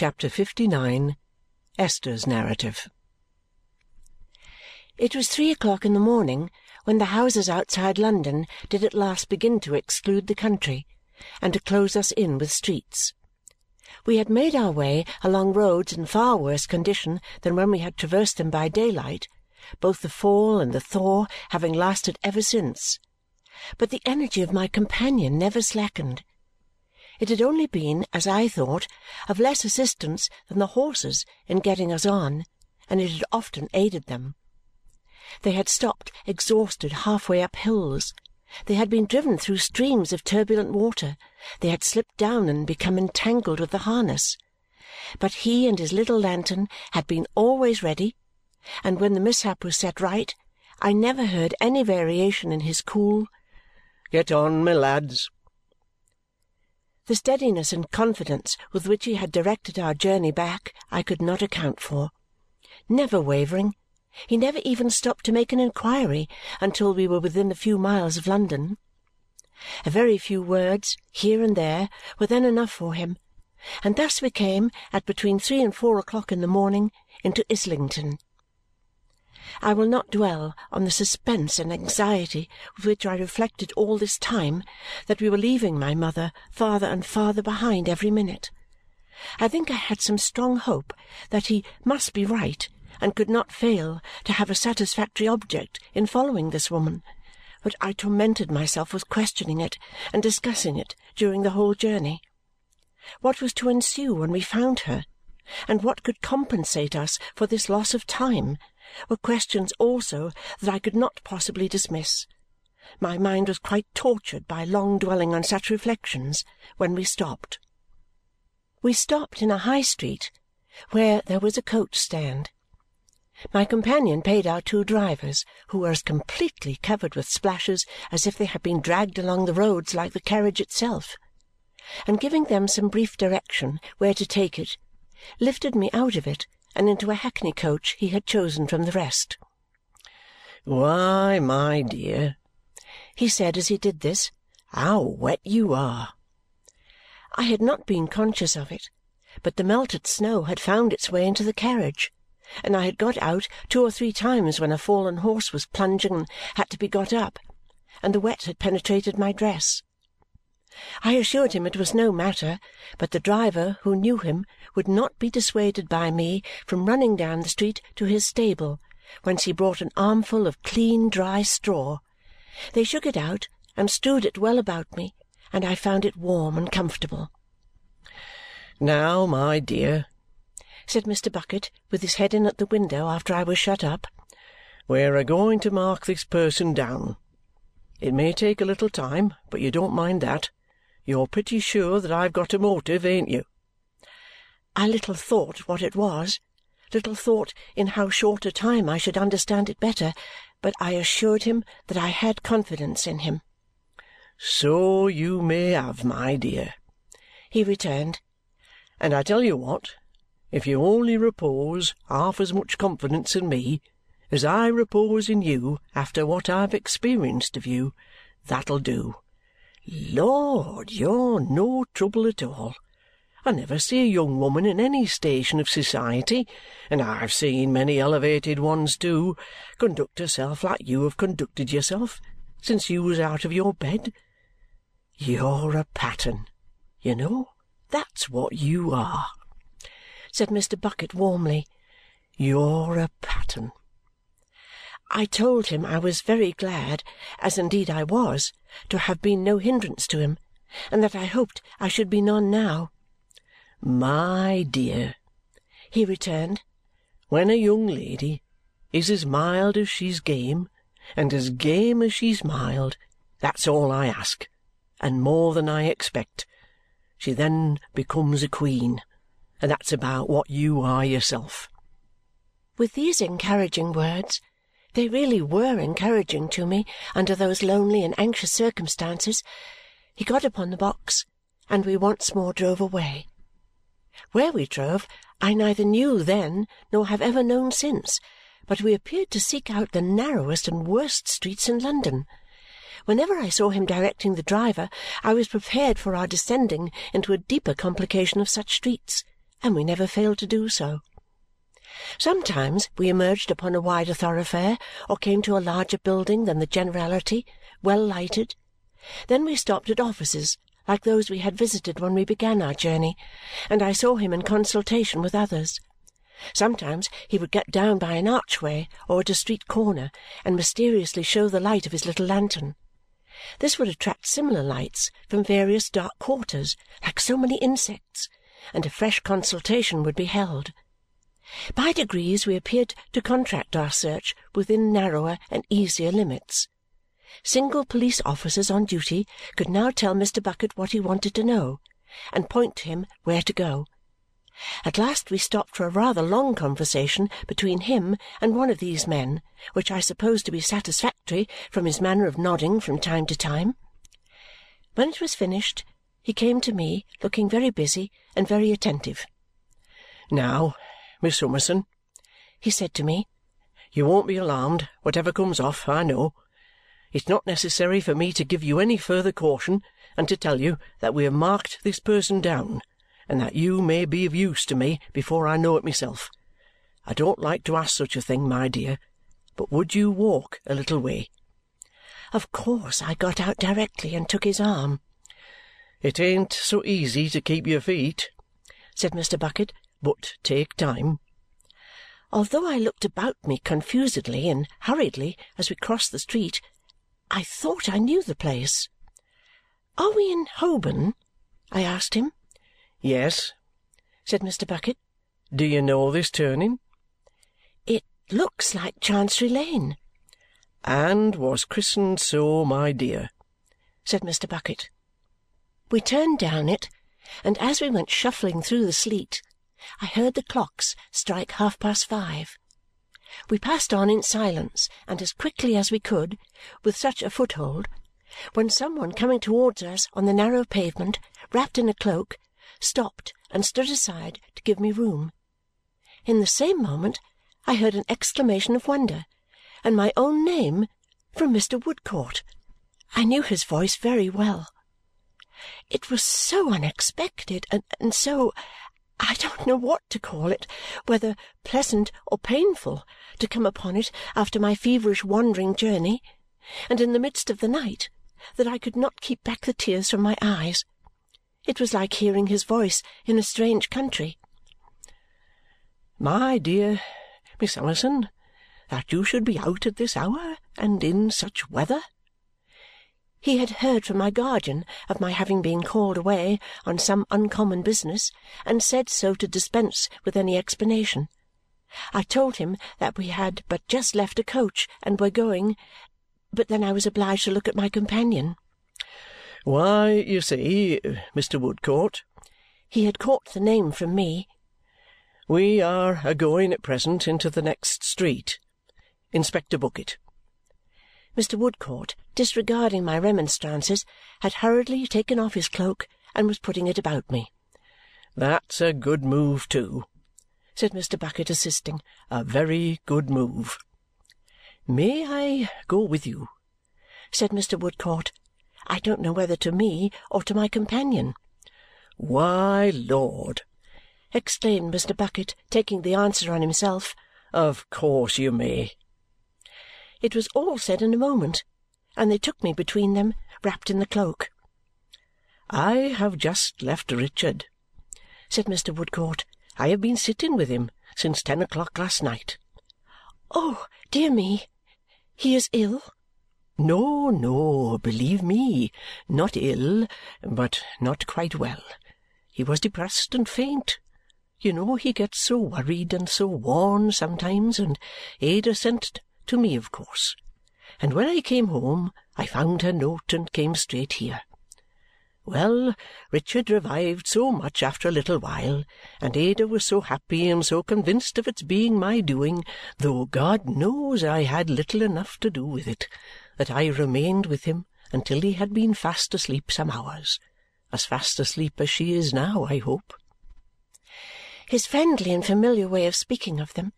Chapter 59 Esther's Narrative It was three o'clock in the morning when the houses outside London did at last begin to exclude the country and to close us in with streets. We had made our way along roads in far worse condition than when we had traversed them by daylight, both the fall and the thaw having lasted ever since. But the energy of my companion never slackened. It had only been, as I thought, of less assistance than the horses in getting us on, and it had often aided them. They had stopped exhausted half-way up hills. They had been driven through streams of turbulent water. They had slipped down and become entangled with the harness. But he and his little lantern had been always ready, and when the mishap was set right, I never heard any variation in his cool, "Get on, my lads!" The steadiness and confidence with which he had directed our journey back I could not account for. Never wavering, he never even stopped to make an inquiry until we were within a few miles of London. A very few words, here and there, were then enough for him, and thus we came, at between three and four o'clock in the morning, into Islington. I will not dwell on the suspense and anxiety with which I reflected all this time that we were leaving my mother farther and farther behind every minute. I think I had some strong hope that he must be right and could not fail to have a satisfactory object in following this woman, but I tormented myself with questioning it and discussing it during the whole journey. What was to ensue when we found her, and what could compensate us for this loss of time, were questions also that I could not possibly dismiss. My mind was quite tortured by long dwelling on such reflections when we stopped. We stopped in a high street where there was a coach stand. My companion paid our two drivers, who were as completely covered with splashes as if they had been dragged along the roads like the carriage itself, and giving them some brief direction where to take it, lifted me out of it and into a hackney coach he had chosen from the rest. "Why, my dear," he said as he did this, "how wet you are!" I had not been conscious of it, but the melted snow had found its way into the carriage and I had got out two or three times when a fallen horse was plunging and had to be got up, and the wet had penetrated my dress. I assured him it was no matter, but the driver, who knew him, would not be dissuaded by me from running down the street to his stable, whence he brought an armful of clean dry straw. They shook it out and strewed it well about me, and I found it warm and comfortable. "Now, my dear," said Mr. Bucket, with his head in at the window after I was shut up, "we're a going to mark this person down. It may take a little time, but you don't mind that. You're pretty sure that I've got a motive, ain't you?" I little thought what it was, little thought in how short a time I should understand it better, but I assured him that I had confidence in him. "So you may have, my dear," he returned. "And I tell you what if you only repose half as much confidence in me as I repose in you after what I've experienced of you, that'll do. Lord, you're no trouble at all. I never see a young woman in any station of society, and I've seen many elevated ones too, conduct herself like you have conducted yourself since you was out of your bed. You're a pattern, you know. That's what you are said Mr. Bucket warmly. "You're a pattern." I told him I was very glad, as indeed I was, to have been no hindrance to him, and that I hoped I should be none now. "My dear," he returned, "when a young lady is as mild as she's game, and as game as she's mild, that's all I ask, and more than I expect. She then becomes a queen and that's about what you are yourself." With these encouraging words they really were encouraging to me under those lonely and anxious circumstances he got upon the box, and we once more drove away. Where we drove I neither knew then nor have ever known since, but we appeared to seek out the narrowest and worst streets in London. Whenever I saw him directing the driver, I was prepared for our descending into a deeper complication of such streets and we never failed to do so. Sometimes we emerged upon a wider thoroughfare or came to a larger building than the generality, well lighted. Then we stopped at offices like those we had visited when we began our journey, and I saw him in consultation with others. Sometimes he would get down by an archway or at a street corner and mysteriously show the light of his little lantern. This would attract similar lights from various dark quarters, like so many insects, and a fresh consultation would be held. By degrees we appeared to contract our search within narrower and easier limits. Single police officers on duty could now tell Mr. Bucket what he wanted to know and point to him where to go. At last we stopped for a rather long conversation between him and one of these men, which I supposed to be satisfactory from his manner of nodding from time to time. When it was finished, he came to me, looking very busy and very attentive. "Now, Miss Summerson," he said to me, "you won't be alarmed, whatever comes off, I know. It's not necessary for me to give you any further caution than to tell you that we have marked this person down and that you may be of use to me before I know it myself. I don't like to ask such a thing, my dear, but would you walk a little way?" Of course I got out directly and took his arm. "It ain't so easy to keep your feet," said Mr. Bucket, "but take time." Although I looked about me confusedly and hurriedly as we crossed the street, I thought I knew the place. "Are we in Holborn?" I asked him. "Yes," said Mr. Bucket. "Do you know this turning?" "It looks like Chancery Lane." "And was christened so, my dear," said Mr. Bucket. We turned down it, and as we went shuffling through the sleet, I heard the clocks strike half-past five. We passed on in silence and as quickly as we could, with such a foothold, when some one coming towards us on the narrow pavement, wrapped in a cloak, stopped and stood aside to give me room. In the same moment I heard an exclamation of wonder and my own name from Mr. Woodcourt. I knew his voice very well. It was so unexpected and, and so I don't know what to call it, whether pleasant or painful, to come upon it after my feverish wandering journey, and in the midst of the night, that I could not keep back the tears from my eyes. It was like hearing his voice in a strange country. "My dear Miss Summerson, that you should be out at this hour, and in such weather!" He had heard from my guardian of my having been called away on some uncommon business and said so to dispense with any explanation. I told him that we had but just left a coach and were going, but then I was obliged to look at my companion. Why, you see, Mr. Woodcourt," he had caught the name from me, "we are a-going at present into the next street. Inspector Bucket." Mr. Woodcourt, disregarding my remonstrances, had hurriedly taken off his cloak and was putting it about me. "That's a good move, too," said Mr. Bucket, assisting. "A very good move." "May I go with you?" said Mr. Woodcourt. I don't know whether to me or to my companion. "Why, Lord!" exclaimed Mr. Bucket, taking the answer on himself. "Of course you may!" It was all said in a moment, and they took me between them, wrapped in the cloak. "I have just left Richard," said Mr. Woodcourt. "I have been sitting with him since ten o'clock last night." "Oh, dear me! He is ill?" No, no, believe me, not ill, but not quite well. He was depressed and faint. You know he gets so worried and so worn sometimes, and Ada sent to me, of course. And when I came home, I found her note and came straight here. Well, Richard revived so much after a little while, and Ada was so happy and so convinced of its being my doing, though God knows I had little enough to do with it that I remained with him until he had been fast asleep some hours. As fast asleep as she is now, I hope. His friendly and familiar way of speaking of them,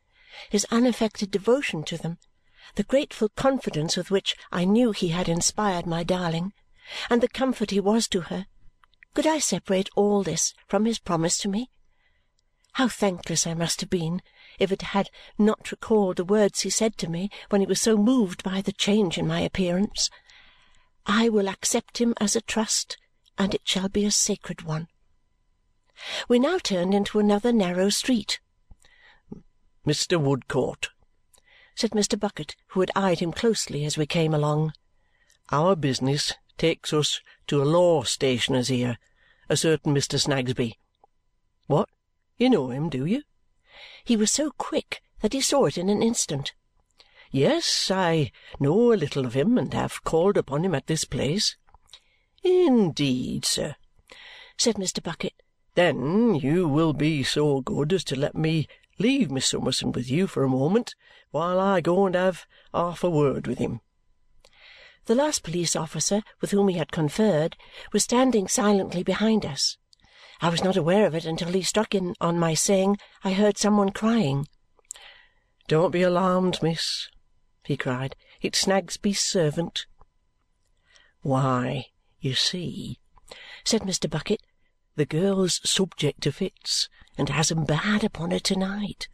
his unaffected devotion to them, the grateful confidence with which I knew he had inspired my darling, and the comfort he was to her, could I separate all this from his promise to me? How thankless I must have been if it had not recalled the words he said to me when he was so moved by the change in my appearance! I will accept him as a trust, and it shall be a sacred one. We now turned into another narrow street. "Mr. Woodcourt," said Mr. Bucket, who had eyed him closely as we came along, "our business takes us to a law stationer's here, a certain Mr. Snagsby. What? You know him, do you?" He was so quick that he saw it in an instant. "Yes, I know a little of him and have called upon him at this place." "Indeed, sir?" said Mr. Bucket. Then you will be so good as to let me leave Miss Summerson with you for a moment while I go and have half a word with him." The last police officer with whom he had conferred was standing silently behind us. I was not aware of it until he struck in on my saying I heard some one crying. "Don't be alarmed, miss," he cried. "It's Snagsby's servant." "Why, you see," said Mr. Bucket the girl's subject to fits, and has 'em bad upon her to-night.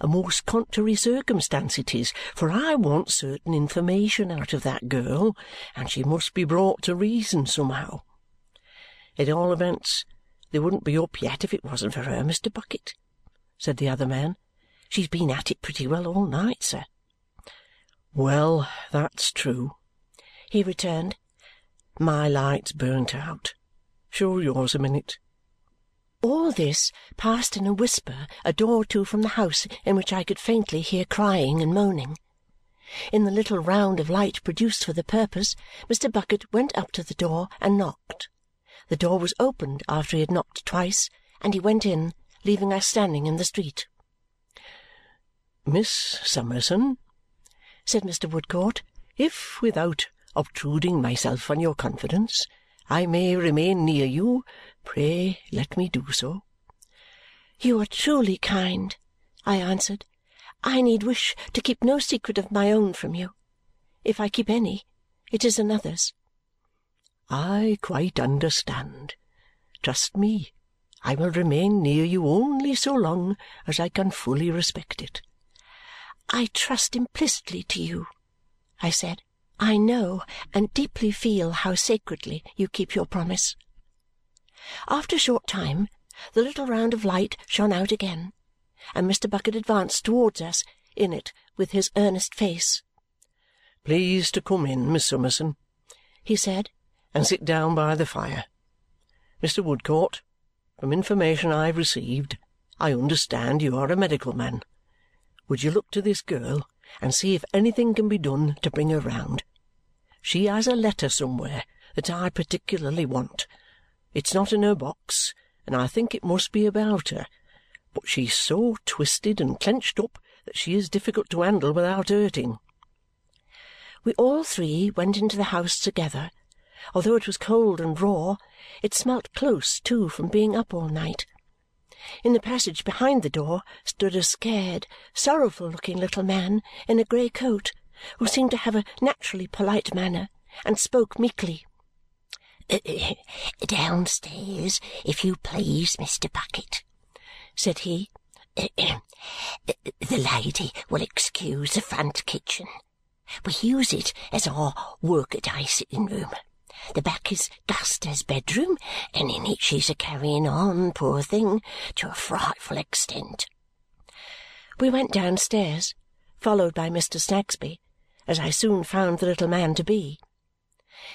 A most contrary circumstance it is, for I want certain information out of that girl, and she must be brought to reason somehow. At all events, they wouldn't be up yet if it wasn't for her, Mr. Bucket," said the other man. "She's been at it pretty well all night, sir." "Well, that's true," he returned. "My light's burnt out. Show yours a minute." All this passed in a whisper a door or two from the house in which I could faintly hear crying and moaning. In the little round of light produced for the purpose, Mr. Bucket went up to the door and knocked. The door was opened after he had knocked twice, and he went in, leaving us standing in the street. "Miss Summerson," said Mr. Woodcourt, "if without obtruding myself on your confidence I may remain near you, pray let me do so." "You are truly kind," I answered. "I need wish to keep no secret of my own from you. If I keep any, it is another's." "I quite understand. Trust me, I will remain near you only so long as I can fully respect it." "I trust implicitly to you," I said. I know and deeply feel how sacredly you keep your promise." After a short time the little round of light shone out again, and Mr. Bucket advanced towards us in it with his earnest face. "Please to come in, Miss Summerson," he said, "and sit down by the fire. Mr. Woodcourt, from information I have received, I understand you are a medical man. Would you look to this girl and see if anything can be done to bring her round? She has a letter somewhere that I particularly want. It's not in her box, and I think it must be about her, but she's so twisted and clenched up that she is difficult to handle without hurting." We all three went into the house together. Although it was cold and raw, it smelt close too from being up all night. In the passage behind the door stood a scared, sorrowful-looking little man in a grey coat who seemed to have a naturally polite manner and spoke meekly. "Downstairs, if you please, Mr. Bucket," said he. "The lady will excuse the front kitchen. We use it as our work-a-day sitting-room. The back is Guster's bedroom, and in it she's a carrying on, poor thing, to a frightful extent." We went downstairs, followed by Mr. Snagsby as I soon found the little man to be.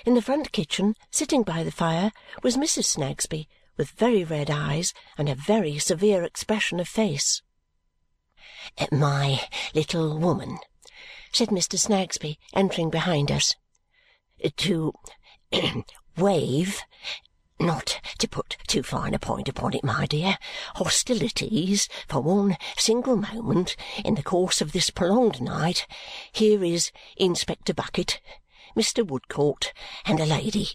In the front kitchen, sitting by the fire, was Mrs. Snagsby, with very red eyes and a very severe expression of face. "My little woman," said Mr. Snagsby, entering behind us, "to waive not to put too fine a point upon it, my dear hostilities for one single moment in the course of this prolonged night, here is Inspector Bucket, Mr. Woodcourt, and a lady."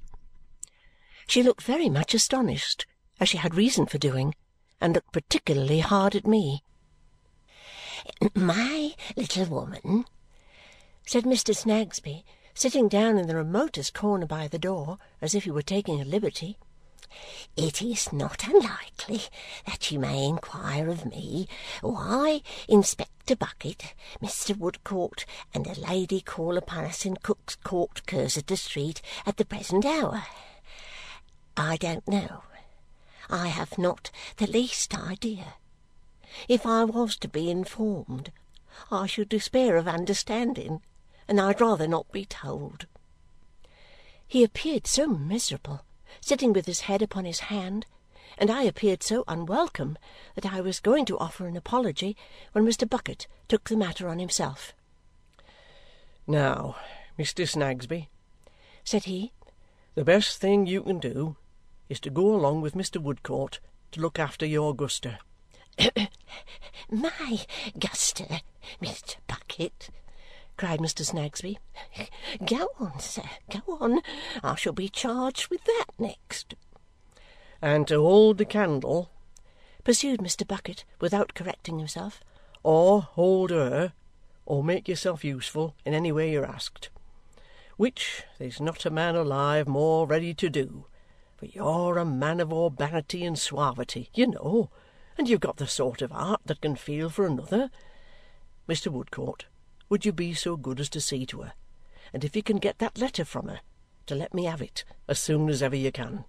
She looked very much astonished, as she had reason for doing, and looked particularly hard at me. "My little woman," said Mr. Snagsby, sitting down in the remotest corner by the door as if he were taking a liberty It is not unlikely that you may inquire of me why Inspector Bucket, Mr. Woodcourt, and a lady call upon us in Cook's Court, Cursitor Street, at the present hour. I don't know. I have not the least idea. If I was to be informed, I should despair of understanding, and I'd rather not be told. He appeared so miserable sitting with his head upon his hand, and I appeared so unwelcome that I was going to offer an apology when Mr. Bucket took the matter on himself. "Now, Mr. Snagsby," said he, "the best thing you can do is to go along with Mr. Woodcourt to look after your Guster." "My Guster, Mr. Bucket!" Cried Mr. Snagsby. "Go on, sir, go on. I shall be charged with that next." "And to hold the candle," pursued Mr. Bucket without correcting himself, "or hold her, or make yourself useful in any way you're asked. Which there's not a man alive more ready to do, for you're a man of urbanity and suavity, you know, and you've got the sort of heart that can feel for another. Mr. Woodcourt would you be so good as to see to her, and if you can get that letter from her, to let me have it as soon as ever you can?"